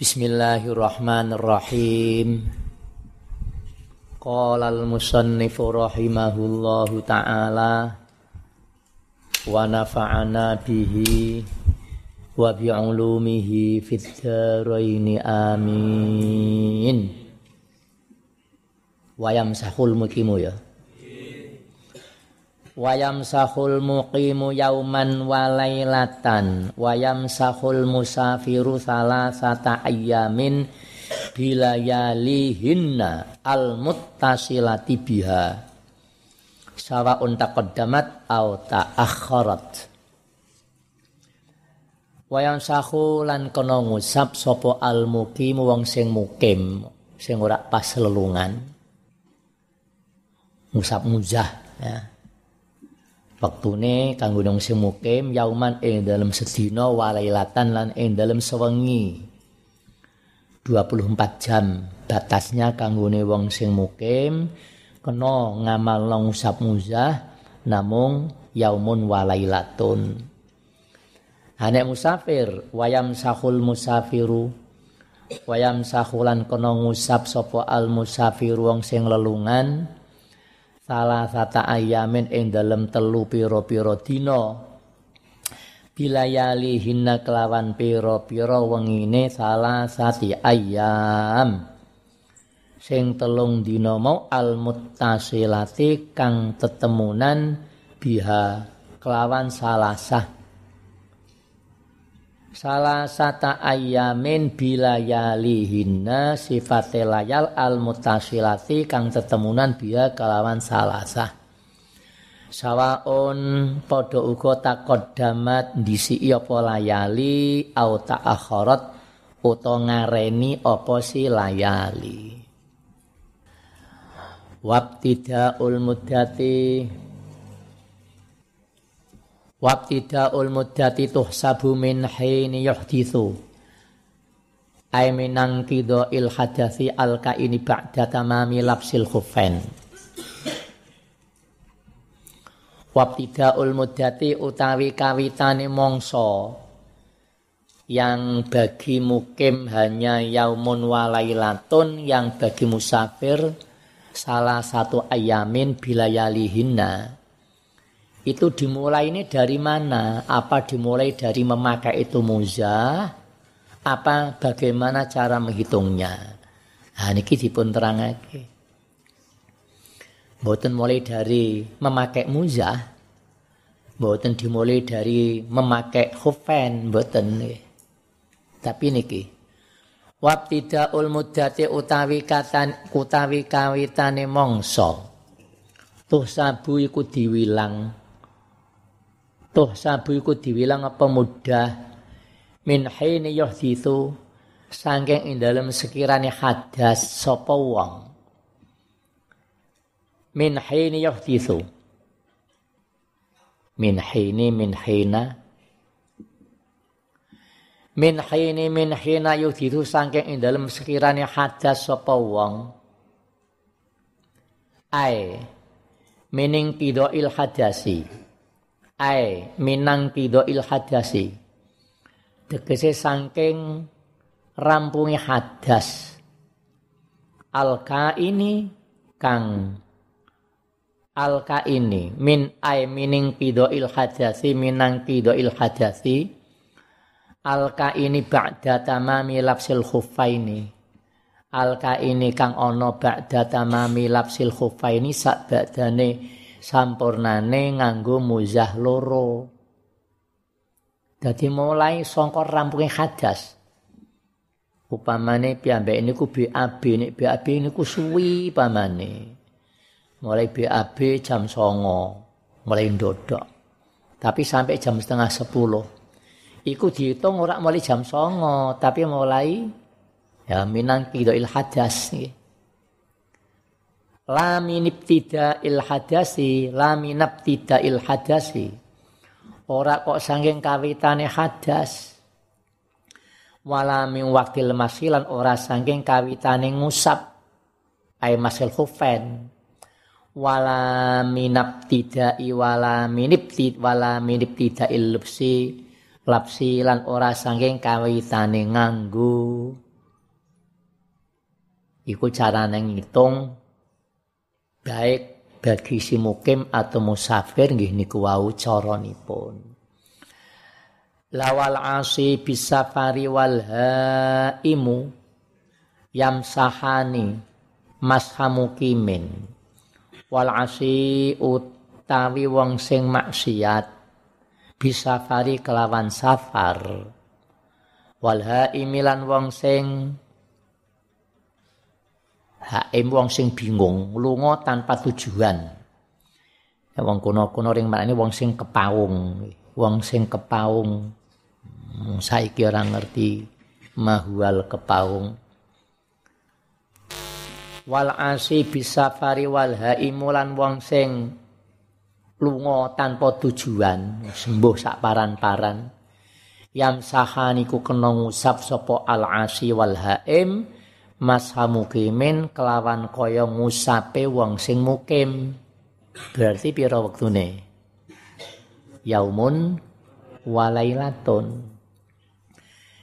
Bismillahirrahmanirrahim. Qala al-musannifu rahimahullahu ta'ala wa nafa'ana bihi wa bi'ulumihi fid dharain amin. Wa yamsahul mukimu ya wayam sahul muqimu yauman walailatan wayam sahul musafiru salasata ayyamin bilayalihinna al muttasilati biha. Sawaun taqaddamat au ta'akhkharat wayam sahu lan kono ngusap sapa al muqimu wong sing mukim sing ora pas lelungan. Ngusap muzah ya Waktune kanggo nang sing mukim yauman ing dalam sedina walailatan lan ing dalam sewengi. 24 jam batasnya kanggone wong sing mukim kena ngamal nang usap muzah namung yaumun walailatun. Anek musafir wayam sahul musafiru wayam sahulan kena ngusap sapa al musafir wong sing lelungan salah sata ayamin ing dalem telu pira-pira dina. Bilayali hinna kelawan pira-pira wengine salah sati ayam sing telung dina mau al muttasilati kang tetemunan biha kelawan salasah salah sata ayamin bilayalihinna sifate layal al mutasilati kang tetemunan biya kalawan salasa sawaun padha uga takodamat disi apa layali au ta'akharat utawa ngareni apa si layali. Wabtidaul muddati Wabtidaul muddati tuhsabu min hini yuhdithu. Ay minang kido il hadathi al kaini ba'da tamami lapsil khufain Wabtidaul muddati utawi kawitane mongso yang bagi mukim hanya yaumun walailatun yang bagi musafir salah satu ayamin bilayalihinna itu dimulai ini dari mana? Apa dimulai dari memakai itu muzah? Apa bagaimana cara menghitungnya? Nah, ini dipun terangake. Mboten mulai dari memakai muzah. Mboten dimulai dari memakai khufen, mboten Tapi niki Wabtidaul muddati utawi katan utawi kawitane mongso. Tuh sabu iku diwilang Tuh sabu iku diwilang apa mudah? Min haini yuhditsu sangking ing dalem sekirane hadas sapa wong. Min haini yuhditsu min haini min haina. Min haini min hina yuhditsu sangking ing dalem sekirane hadas sapa wong. Ai mening il hadasi ai minang il hadasi. Tegese saking rampungi hadas. Alka ini kang alka ini min ai mining il hadasi minang il hadasi. Alka ini ba'da tamami lapsil khuffaini. Alka ini kang ono ba'da tamami lapsil khuffaini sak ba'dane sampurnane nganggo muzah loro. Dadi mulai sangka rampunge hadas. Upamane piyambak niku BAB nek BAB niku suwi pamane. Mulai BAB jam songo, mulai ndodok. Tapi sampai jam setengah sepuluh. Iku dihitung ora mulai jam songo, tapi mulai ya minang kidoil hadas la minibtida il hadasi la minabtida il hadasi. Ora kok sanging kawitane hadas? Wala min waktil masilan ora sanging kawitane ngusap. Ay masil khufen wala minabtida wala minibtid wala minibtida il lupsi lapsi lan ora sanging kawitane nganggu. Iku carane ngitung baik bagi si mukim atau musafir nggih niku wau caranipun. Lawal asi bisafari wal haimu yamsahani mashamukimin wal asi utawi wong sing maksiat bisafari kelawan safar. Wal haimilan wong sing haim wong sing bingung lunga tanpa tujuan. Ya wong kuno-kuno ring maknane wong sing kepaung wong sing kepaung. Hmm, saiki ora ngerti mahwal kepaung. Wal asi bisafari wal haimulan wong sing lunga tanpa tujuan sembuh sak paran-paran. Yam sahaniku kena ngusap sapa al asi wal haim mas hamukimin kelawan kaya ngusape wong sing mukim. Berarti pira wektune? Yaumun walailatun.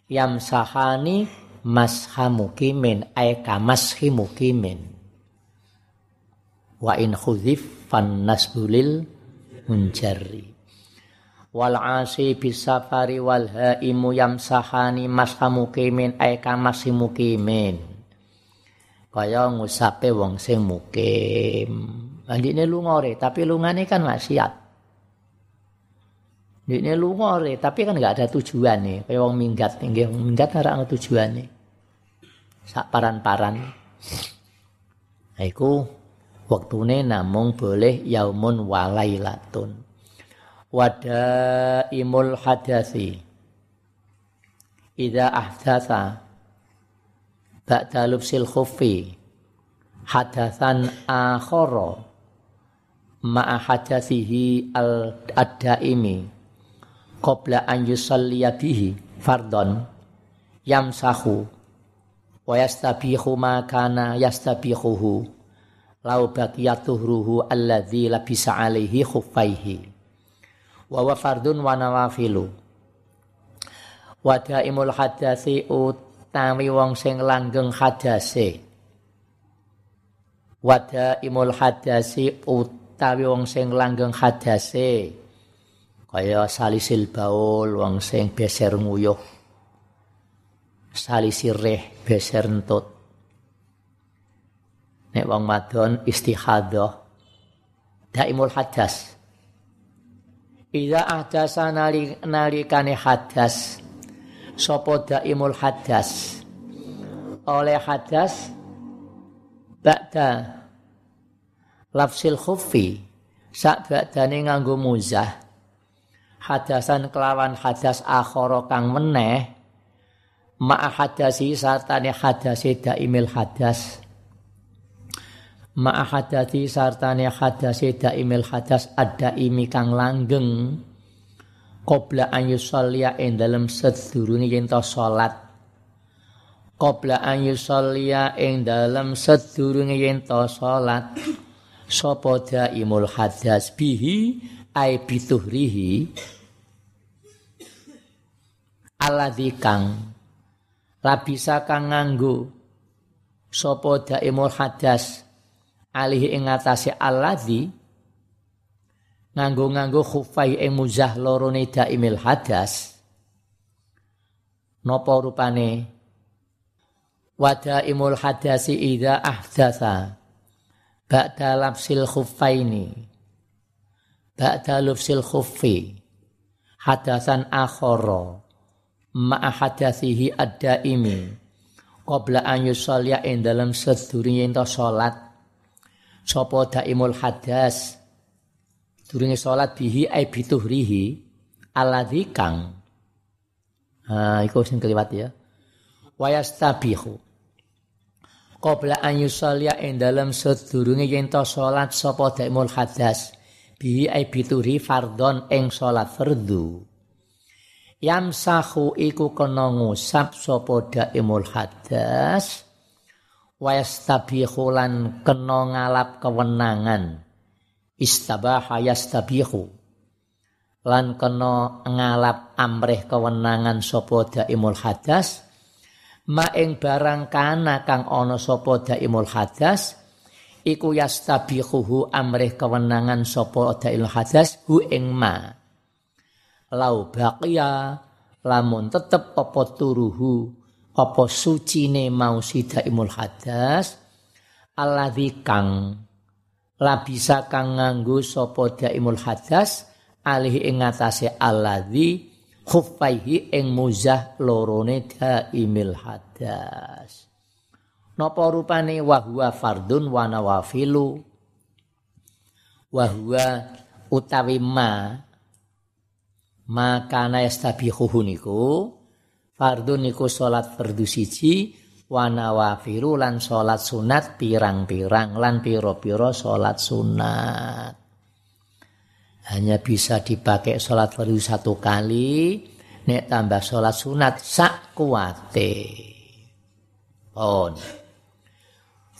Yamsahani mashamukimin ay kamashimukimin wa in khudhif fan nasbulil munjarri. Wal asi bisafari wal haimu yamsahani mashamukimin ay kamashimukimin kaya ngusape wong sing mukim andine lungore tapi lungane kan maksiat ini lunga re, tapi kan nggak ada tujuan nih. Kayak wong minggat, nggih minggat ora ana tujuane. Sak paran-paran. Nah, iku waktune namung boleh yaumun walailatun. Wada imul hadasi. Ida ahdatha ba'da lubsil khuffi. Hadatsan akhara. Ma'a hadasihi al-daimi qabla an yusalliya bihi fardon yamsahu wa yastabihu ma kana yastabihuhu lau baqiyatuhruhu alladzi labisa alaihi khuffaihi. Wa wa fardun wa nawafilu. Wa daimul hadasi utawi wong sing langgeng hadase. Wa daimul hadasi utawi wong sing langgeng hadase. Kaya salisil baul wong sing beser nguyuh. Salisireh beser entut. Nek wong wadon istihadah. Daimul hadas. Ida ahdasa nalikane hadas Sopo daimul hadas. Oleh hadas Ba'da Lafsil khufi Sak ba'dane nganggo muzah. Hadasan kelawan hadas akhara kang meneh. Ma'a hadasi sartane hadasi daimil hadas. Ma'a hadasi sartane hadasi daimil hadas ada imi kang langgeng qabla an yusalliya ing dalem sedurunge yen to salat. Qabla an yusalliya ing dalem sedurunge yen to salat. Sapa daimul hadas bihi ai bituhrihi. Alladzi kang labisa kang nganggo sapa daimul hadas alih ing ngatasé alladzi nganggo-nganggo khufai ing muzah lorone daimil hadas. Napa rupane? Wadaimul hadasi idza ahdatsa ba'da lapsil khuffaini ba'da lufsil khuffi hadasan akhara. Ma'a hadatsihi ad-daimi. Qabla an yusalliya ing dalam sedurunge salat. Sapa daimul hadas durunge salat bihi ai bituhrihi alladzi kang. Ha iku sing keliwat ya. Wa yastabihu. Qabla an yusalliya ing dalam sedurunge yen to salat sapa daimul hadas bihi ai bituhri fardhon ing salat fardhu yamsahu iku kena ngusap sapa daimul hadas wa lan kena ngalap kewenangan istabaha yastabihu. Lan kena ngalap amrih kewenangan sapa daimul hadas ma ing barang kana kang ana sapa daimul hadas iku yastabihuhu amrih kewenangan sapa daimul hadas hu ing ma. Lau baqiya lamun tetep apa turuhu apa sucine mau sidaimul hadas alladzi kang labisa kang nganggo sapa daimul hadas alih ing ngatasé alladzi khuffaihi ing muzah lorone daimil hadas. Napa rupane? Wa huwa fardun wa nawafilu. Wa huwa utawi ma. Makana yastabihuhu niku. Fardun niku salat fardu siji wa nawafilu lan salat sunat pirang-pirang lan pira-pira salat sunat hanya bisa dipakai sholat fardu satu kali nek tambah sholat sunat sak kuate pon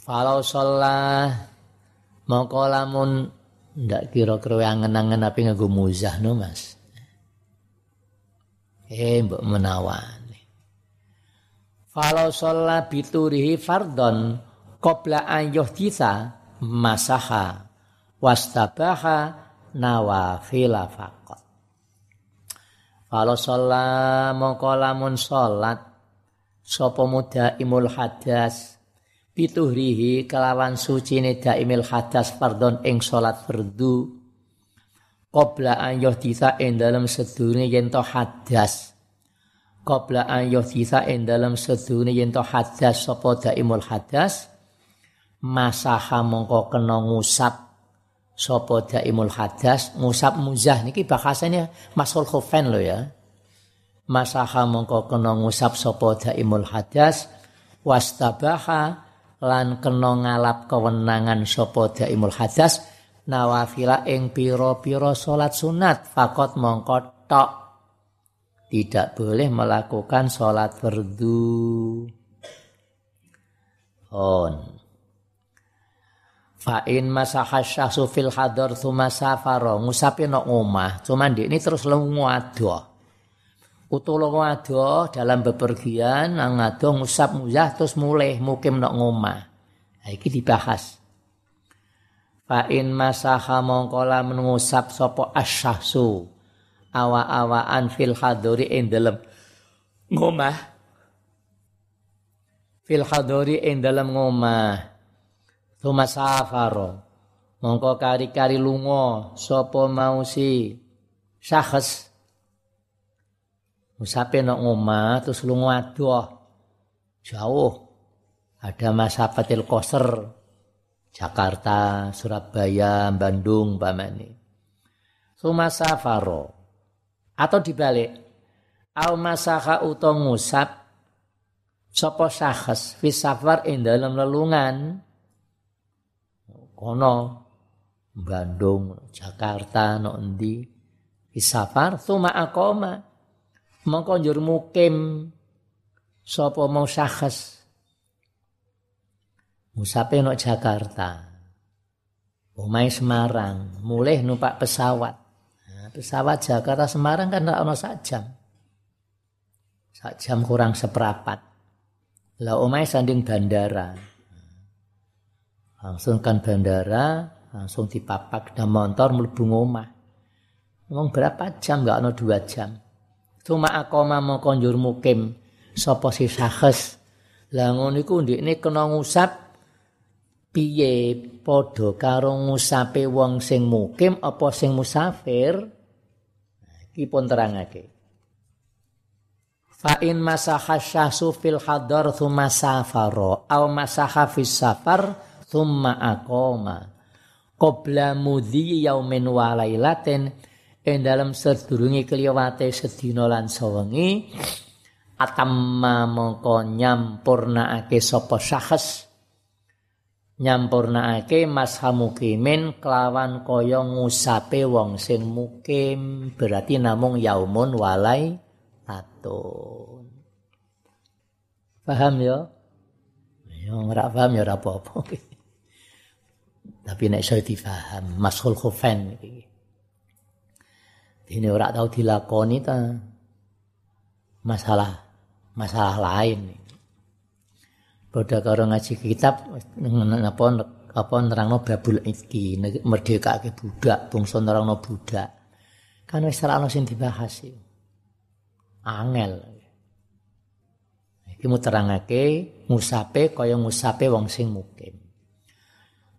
Falau sholat mongko lamun ndak kira-kira angen-angen apa nganggo muzah no Mas. Eh mbok menawan. Falau sholat biturihi fardon qabla an yuhditha masaha wastabaha nawafila faqat. Kalau sholat mongko lamun sholat sapa imul hadas pituhrihi kelawan suci daimil hadas pardon ing sholat fardu qabla an yuhditha ing dalem sedurunge yen to hadas qabla an yuhditha ing dalem sedurunge yen to hadas sapa imul hadas masaha mongko kena ngusap Sopo daimul hadas. Ngusap muzah niki bahasanya masul khufen lo ya. Masaha mongko kena ngusap sopo daimul hadas wastabaha lan kena ngalap kewenangan sopo daimul hadas. Nawafila ing piro-piro salat sunat fakot mongko tok tidak boleh melakukan salat fardu. On. Fa'in masaha syahsu fil hadar thumma safara ngusapi nok omah cuma ini terus lungo adoh utuh lungo adoh dalam bepergian nang adoh ngusap muzah terus mulai mukim nok ngomah. Nah, iki dibahas. Fa'in masaha mongkola mengusap sopo asyahsu awa-awaan fil hadori ing dalam ngomah fil hadori ing dalam ngomah Tuma safaro. Mongko kari-kari lungo sopo mau si syakhs. Musape nok ngoma terus lungo adoh. Jauh. Ada masafatil koser. Jakarta, Surabaya, Bandung, Bamani. Tuma safaro. Atau dibalik. Au masaha utong ngusap. Sopo syakhs. Fisafar ing dalam lelungan kono Bandung, Jakarta, no endi isafar suma akoma mongko njur mukim sapa mau syakhs musape no Jakarta Umay Semarang, mulai numpak pesawat. Pesawat Jakarta Semarang kan tidak ono sak jam. Sak jam kurang seperapat. Lah umay sanding bandara. Langsung kan bandara langsung dipapak dan motor mlebu omah ngomong berapa jam? Nggak ono dua jam. Cuma aku mau konjur mukim. Sopo si sakes lah ngono iku ndekne kena ngusap. Piye? Padha karo ngusape wong sing mukim apa sing musafir iki pun terangake. Fa in masaha syahsu fil hadar thumma safara aw masaha fis safar thumma aqama. Qabla mudhi yaumin wa lailatin ing dalam sedurunge kliwate sedina lan sawengi atamma mongko nyampurnaake sapa syakhs nyampurnaake masha mukimin kelawan kaya ngusape wong sing mukim berarti namung yaumun walai atun paham ya ya ora paham ya ora apa-apa Tapi nek iso difaham masul khufain iki. Ini ora tau dilakoni ta. Masalah masalah lain. Padha karo ngaji kitab apa apa nerangno babul iki merdekake budak, bangsa nerangno budak. Kan wis ono sing dibahas iki. Angel. Iki muterangake ngusape kaya ngusape wong sing mukim.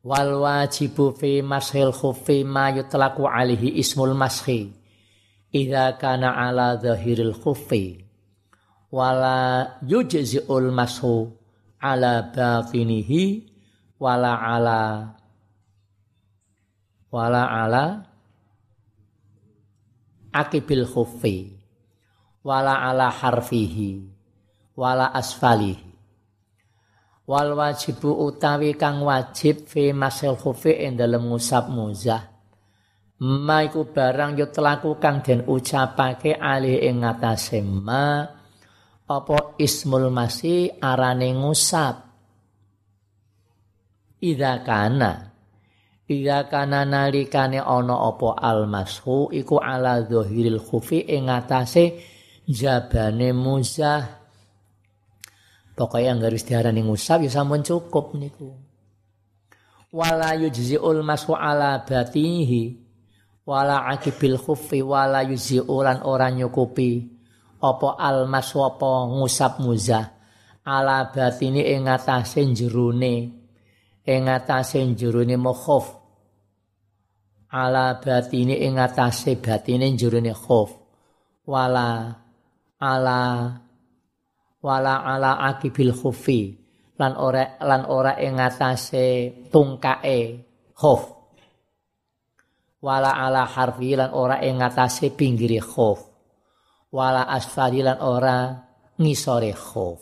Wal wajibu fi mashil khufi ma yutlaqu alihi ismul mashi. Idza kana ala zahiril khufi wala yujzi'ul mashu ala batinihi wala ala wala ala akibil khuffi wala ala harfihi wala asfalihi. Wal wajibu utawi kang wajib fi masil khuffi ing dalem ngusap muzah. Ma iku barang yutlaku kang den ucapake alih ing ngatasé ma apa ismul masih arane ngusap? Ida kana. Ida kana nalikane ana apa almashu iku ala zahiril khufi ing atase jabane musah Pokoknya yang garis diarani ngusap ya sampun cukup niku. Wala yujzi'ul masu ala batihi. Wala akibil khufi wala yujzi'ulan orang nyukupi apa almas apa ngusap muzah? Ala batini ing ngatasé jerone ing mukhaf ala batini ing ngatasé batine khuf. Wala ala wala ala akibil khufi. Lan ora lan ora ing ngatasé tungkae khuf. Wala ala harfi lan ora ing ngatasé pinggire khuf wala asfalilan ora ngisore khof.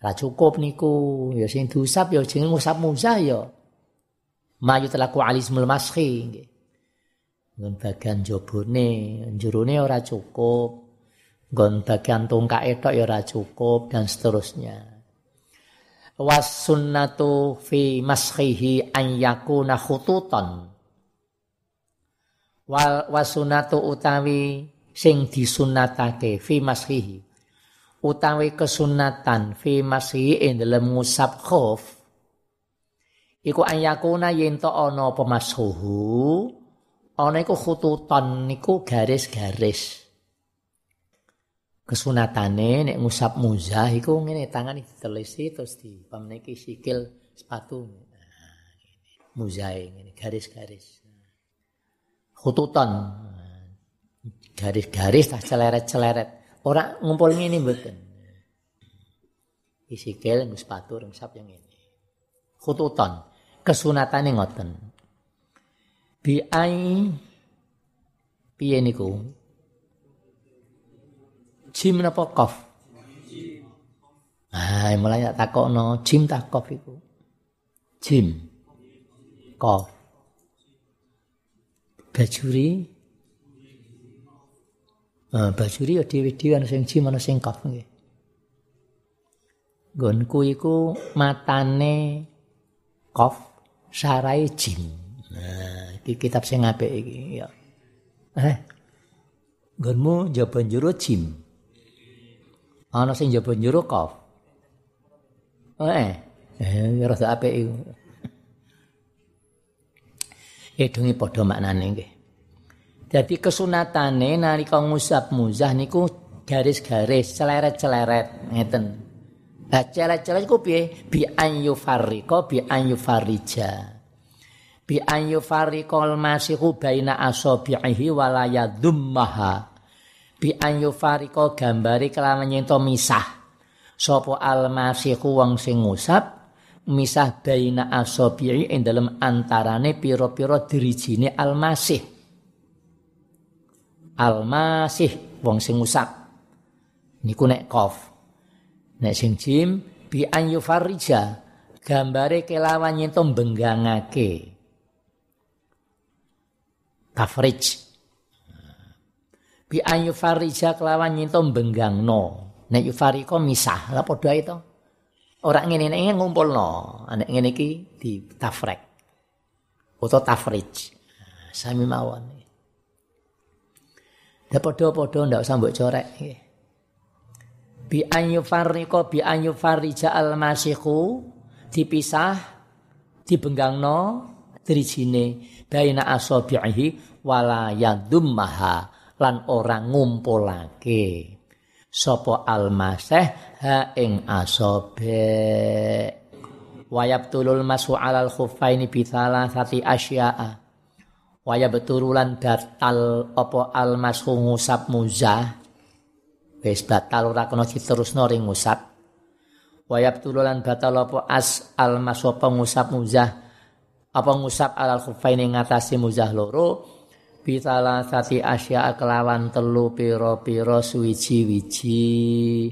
Ra cukup niku, ya sing diusap ya jeneng ngusap musa ya. Mayu telaku alismul maskhi nggih. Nggon bagian jabone, jerone ora cukup. Nggon bagian tungkake tok ya ora cukup dan seterusnya. Was sunnatu fi maskhihi an yakuna khututan. Wal wasunatu utawi sing disunatake fi mashihi utawi kesunatan fi mashihi ing dalem ngusap khuf iku ayakuna yen to ana apa mashuhu ana iku khututan niku garis-garis. Kesunatane nek ngusap muzah iku ngene tangan ditelisi terus di pameniki sikil sepatu. Nah, muzah ngene garis-garis. Khututan garis-garis tak celeret-celeret. Orang ngumpul ini mboten. Isikil nggo sepatu sap yang ini. Khututan, kesunatane ngoten. Bi ai piye niku? Jim napa kof? Ah, mulai tak takokno jim tak kof iku. Jim. Kof. Bajuri bajuri ya dhewe-dhewe ana sing jim ana sing kaf nggih. Gonku iku matane kof sarai jim. Nah, iki kitab sing apik iki ya. Eh. Gonmu jaba njero jim. Ana sing jaba njero kof. Eh. Eh, rada apik iku. Edungi padha maknane nggih. Jadi kesunatane nalika ngusap muzah niku garis-garis celeret-celeret ngeten. Lah celeret-celeret iku piye? Bi an yufarriqa bi an yufarrija. Bi an yufarriqal masihu baina asabihi wala yadhummaha. Bi an yufarriqa gambari kelawan nyento misah. Sopo al-masihu wong sing ngusap misah baina asabihi ing dalem antarane pira-pira dirijine al-masih. Almasih wong sing usap niku nek kof. Nek sing jim bi an yufarrija gambare kelawan yen benggangake tafrij. Bi an yufarrija kelawan yen benggangno nek yufariko misah la padha itu ora ngene nek ngumpulno. Nek ngene iki di tafrek. Utawa tafrij. Sami mawon Ya padha-padha ndak usah mbok corek. bi ayu fariko bi ayu farija al masihu dipisah dibenggangno drijine baina asabihi wala yadummaha lan orang ngumpulake. Sapa almaseh ha ing asabe wayab tulul masu alal khuffaini bi sati asya'a wayab turulan batal apa almasu ngusap muzah wis batal ora kena diterusno ring ngusap. Wayab tululan batal apa as al apa ngusap muzah apa ngusap alal khufaini ngatasi muzah loro? Bitala sati asya kelawan telu piro-piro suwiji-wiji.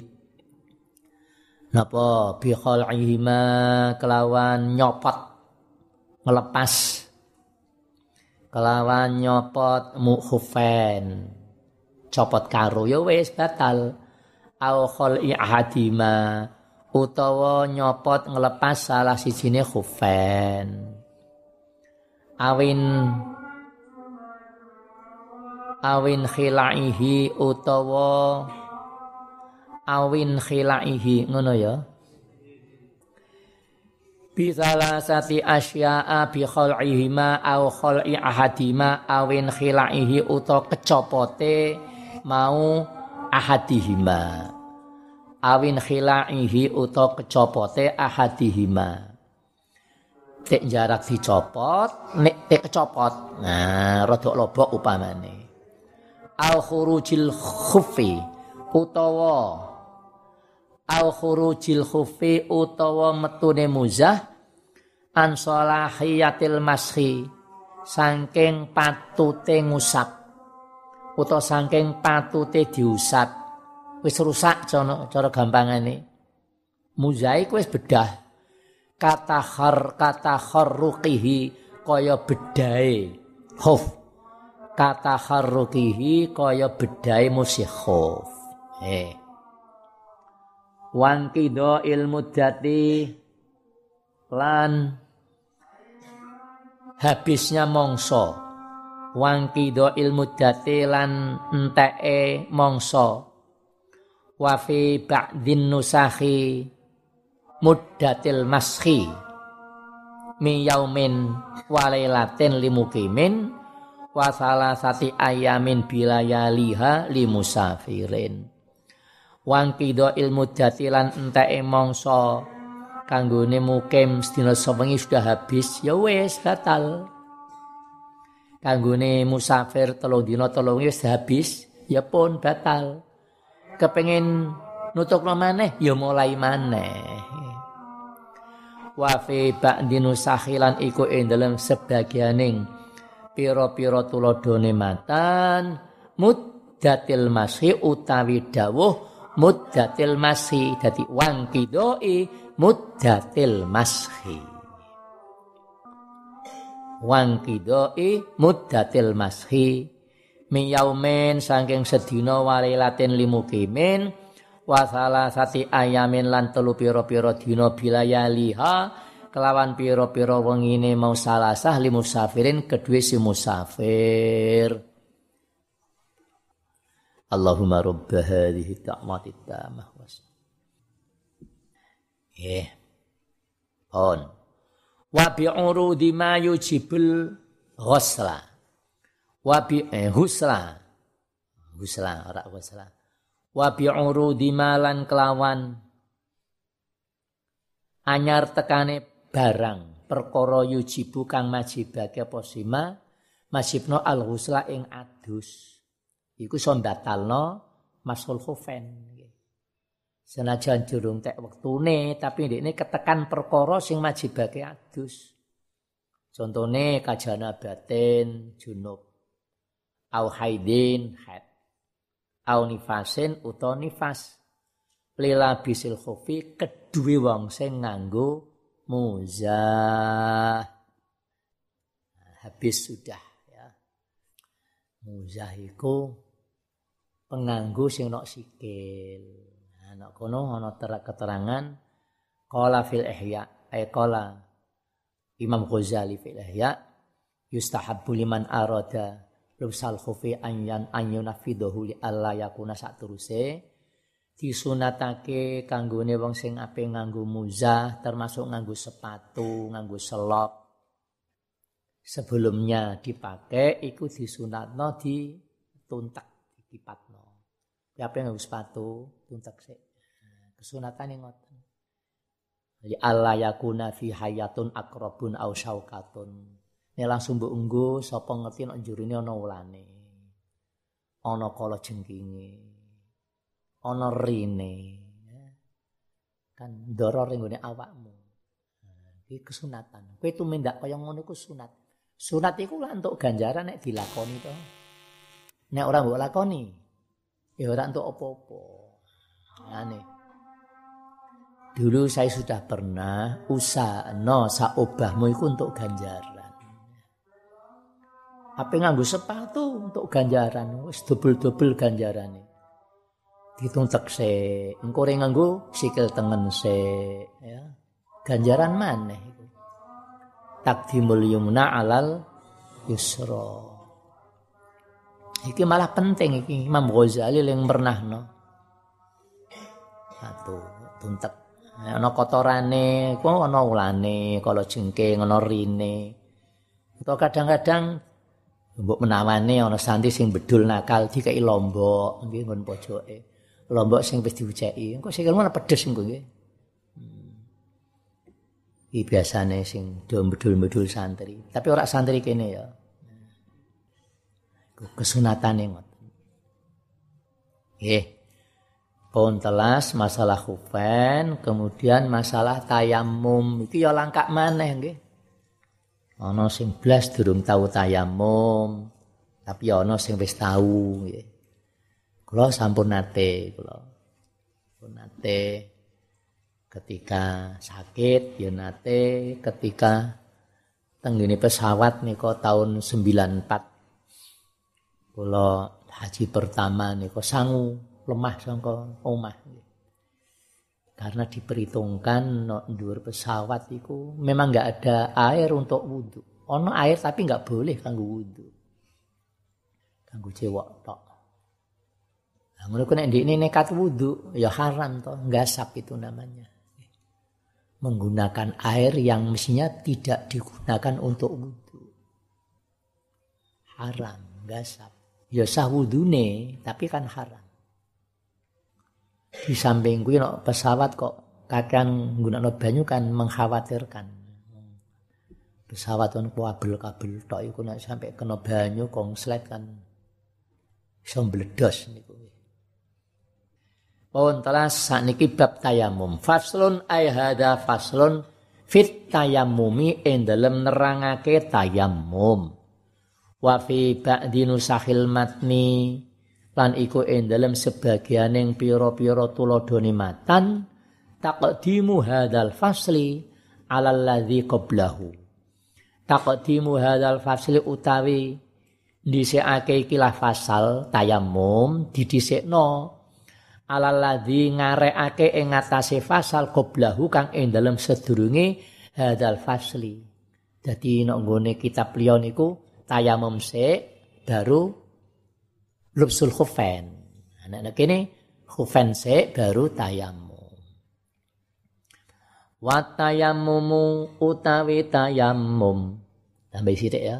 Napa? Bi khal'ihima kelawan nyopot ngelepas kelawan nyopot mukhufen. Copot karo ya wis batal. Au khal'i ahadima utawa nyopot ngelepas salah sijine khufen. Awin awin khilaihi utawa awin khilaihi ngono ya Bisala sati asya'a bi khal'ihima au khal'i ahadima awin khilaihi utawa kecopote mau ahadihima. Awin khila'ihi uta kecopote ahadihima. Tek jarak dicopot nek tek kecopot. Nah rodok lobok upamane. Al khurujil khufi utawa al khurujil khufi utawa metune muzah an salahiyatil mashi saking patute ngusap. Utawa saking patute diusap. Wis rusak cara cara gampangane. Mozaik wis bedah. Kata khar kata kharruqihi kaya bedahe. Khuf. Kata kharruqihi kaya bedahe musih khuf. Eh wangkido ilmu dati lan habisnya mongso wangkido ilmu dati lan enteke mongso wa fi ba'din nusahi muddatil mashi mi yaumin walailatin limukimin wa salasati ayamin bilayaliha limusafirin wangkido ilmu dati lan enteke mongso kanggone mukim sedina sewengi sudah habis ya wis batal. Kanggone musafir telung dina telung wis habis ya pun batal. Kepengin nutukno maneh ya mulai maneh. Wa fi ba'di nusahilan iku ing dalem sebagianing pira-pira tuladhane matan muddatil masih utawi dawuh muddatil masih dadi wangkidoi muddatil masih. Wan kidoi muddatil mashi miyaumen saking sedina walilatin limukimin wa sati ayamin lan telu pira-pira dina bilayaliha kelawan pira-pira wengine mau salasah limusafirin kedue si musafir Allahumma rabb hadhihi ta'mati tamah was. Yeah. On. Wa bi urudi ma yujibul ghusla. Wa bi eh, husla. Husla ora husla. Wa bi urudi malan kelawan. Anyar tekane barang. Perkara yujibu kang majibake apa sima masibno al husla ing adus iku iso batalno masul khufen Senajan jurung tek wektune tapi ini ketekan perkara sing majibake adus. Contone kajana batin junub. Au haidin haid. Au nifasin uta nifas. Lila bisil khufi kedue wong sing nganggo muzah. Nah, habis sudah ya. Muzah iku penganggo sing nok sikil. Nah, kono ana keterangan qala fil ihya ay qala Imam Ghazali fil ihya yustahabbu liman arada lubsal khufi an yan an yunafidahu li alla yakuna saturuse disunatake kanggone wong sing ape nganggo muzah termasuk nganggo sepatu, nganggo selop. Sebelumnya dipakai iku disunatno di tuntak dipatno. Ape nganggo sepatu, tuntak sik. Kesunatan ngoten. Jadi Allah yakuna fi hayatun akrabun au syaukatun. Ini langsung mbok enggo sapa ngerti nek njurine ana ulane. Ana kala jengkinge ana rine kan ring gone awakmu iki kesunatan kowe tumindak kaya ngono iku sunat sunat iku lah entuk ganjaran nek dilakoni to nek ora mbok lakoni ya ora entuk apa-apa. Aneh Dulu saya sudah pernah usaha no saobahmu itu untuk ganjaran. Apa nganggo sepatu untuk ganjaran, wis double-double ganjaran ditung tekse engko ring nganggo sikil tengen se ya. Ganjaran maneh iku. Takdimul yumna alal yusra iki malah penting iki Imam Ghazali yang pernah no satu tuntek ana kotorane ku ana ulane kala jengking ana rine atau kadang-kadang mbok menawane ana santri sing bedul nakal dikai lombok nggih ngon pojoke lombok sing wis diuceki. Engko sikilmu ana pedes engko nggih. Hmm. Iki biasane sing do medul-medul santri. Tapi ora santri kene ya. Kesunatane ngoten. Nggih. Pun telas masalah khufen, kemudian masalah tayamum. Iki ya langkah maneh nggih. Ana sing blas durung tahu tayamum, tapi ana sing wis tahu nggih. Kula sampun nate kula. Sampun nate ketika sakit ya nate ketika tenggene pesawat nika tahun 94 kula haji pertama nika sangu lemah sangka omah karena diperhitungkan no dhuwur pesawat itu memang nggak ada air untuk wudhu ono air tapi nggak boleh kanggo wudhu kanggo cewek tok Ngono ku nek ini nekat wudu ya haram toh, gasap itu namanya. Menggunakan air yang mestinya tidak digunakan untuk wudu. Haram, gasap. Ya sah wudune, tapi kan haram. Di samping kuwi no, pesawat kok kadang nggunakno banyu kan mengkhawatirkan. Pesawat on kabel-kabel tok iku nek sampai kena banyu konslet kan iso mbledos niku. Pun telah sakniki bab tayamum. Faslun ay hada faslun fit tayamumi ing dalem nerangake tayamum. Wa fi ba'di nusahil matni lan iku ing dalem sebagianing pira-pira tuladhane matan taqdimu hadal fasli alal ladzi qablahu. Taqdimu hadal fasli utawi dhisikake ikilah fasal tayamum didhisikno alal ladzi ngarekake ing ngatasé fasal qoblahu kang ing dalem sedurunge hadal fasli. Dadi nek kitab liya niku tayamum se baru lubsul khufain. Nek kene khufain se baru tayamum. Wa tayammumu utawi tayamum. Tambah sithik ya.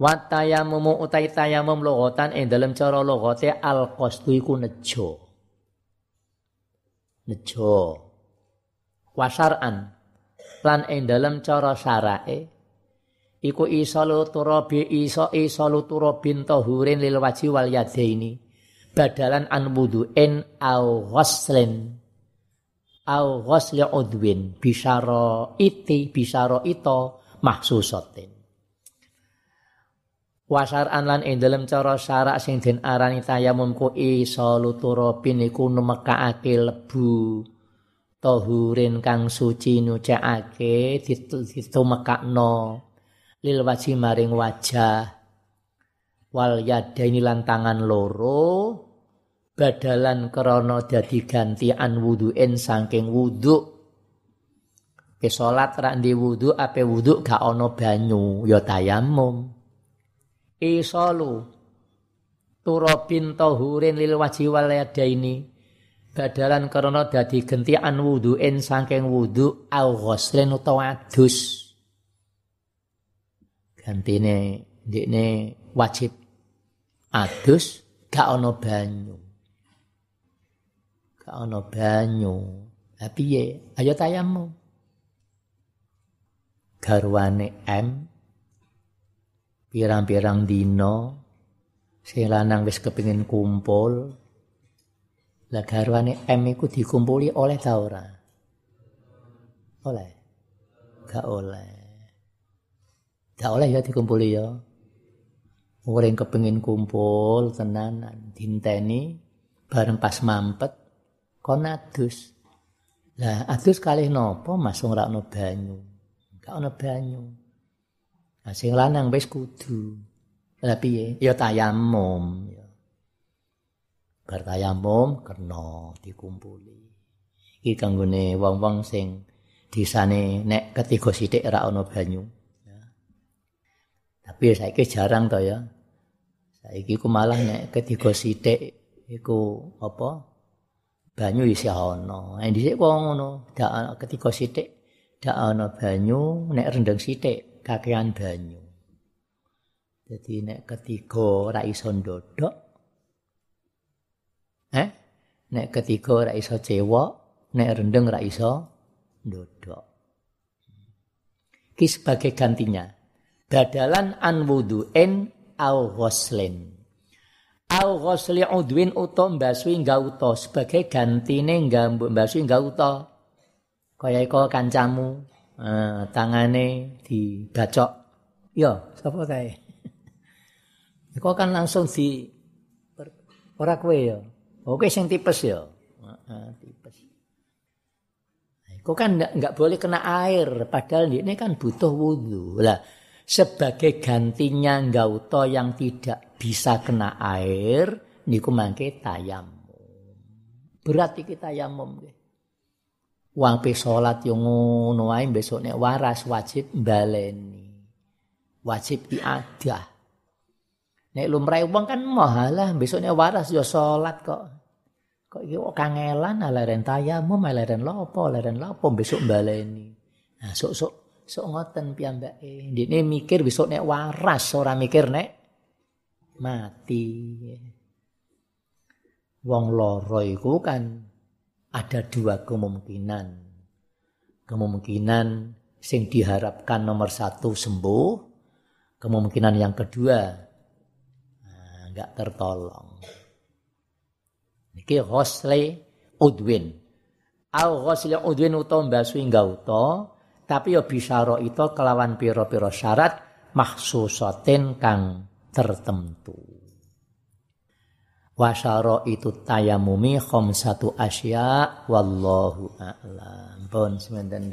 Wa tayammum utai tayamum logatan ing dalam cara logate al qasdu iku nejo. Nejo. Wasaran lan ing dalam cara syarae iku iso turabi iso iso turabin tahurin lil waji wal yadaini. Badalan an wudu'in au ghuslin au ghusli udwin. Bisara iti bisara ito mahsusatin. Wasaran lan ing dalem cara syarak sing den arani tayamum ku isa luturapin iku nemekake lebu. Tahurin kang suci nyucikake ditumekakno lil waji maring wajah. Wal yadaini lan tangan loro. Badalan krana dadi gantian wuduin saking wudu ke salat rak ndi wudu ape wudu gak ana banyu ya tayamum isalu turabin tahurin lil wajhi wal yadaini. Badalan karena dadi gentian wudu'in saking wudu au ghuslin utawa adus gantine ndekne wajib. Adus gak ana banyu. Gak ana banyu. Lah piye? Ayo tayammu. Garwane M. Pirang-pirang dino sing lanang wis kepengin kumpul. Lah garwane M iku dikumpuli oleh ta ora? Oleh. Gak oleh gak oleh ya dikumpuli ya Orang kepengin kumpul tenanan dinteni bareng pas mampet kon adus. Lah adus nopo Mas ora ono banyu. Gak ono banyu. Nah sing lanang wis kudu. Lah piye? Ya tayamum ya. Bar tayamum kena dikumpuli. Iki kanggone wong-wong sing disane nek ketiga sithik ora ono banyu. Tapi saiki jarang to ya. Saiki ku malah nek ketiga sithik iku apa? Banyu isi ana. Nek dhisik kok ngono, dak ketiga sithik dak ana banyu, nek rendeng sithik kakean banyu. Jadi nek ketiga ora iso ndodok. Eh? Nek ketiga ora iso cewek, nek rendeng ora iso ndodok. Ki sebagai gantinya. Badalan an wudu'in au ghuslin. Au ghusli udwin uta mbasui gauta sebagai gantine mbasui gauta kaya iko kancamu eh, tangane dibacok. Yo sapa kae? Iko kan langsung di ora kowe yo oke sing tipes heeh tipes. Kok kan enggak boleh kena air, padahal ini kan butuh wudhu. Lah, sebagai gantinya gauto yang tidak bisa kena air niku mangke tayamum. Berat iki tayamum nggih. Wong pe salat yo ngono ae besok nek waras wajib baleni wajib diadah nek lumrahe wong kan mahalah besok nek waras yo salat kok. Kok iki kok kangelan aleren tayamum aleren lopo aleren lopo besok baleni nah sok-sok sok ngoten piyambake. Ndekne mikir besok nek waras ora mikir nek mati. Wong loro iku kan ada dua kemungkinan. Kemungkinan sing diharapkan nomor satu sembuh, kemungkinan yang kedua nah, enggak tertolong. Niki ghusli udwin. Au ghusli udwin utawa mbasui gauta tapi ya bisyara itu kelawan pira-pira syarat mahsusatin kang tertentu. Wasyara itu tayamumi satu asya wallahu a'lam. Pun sementen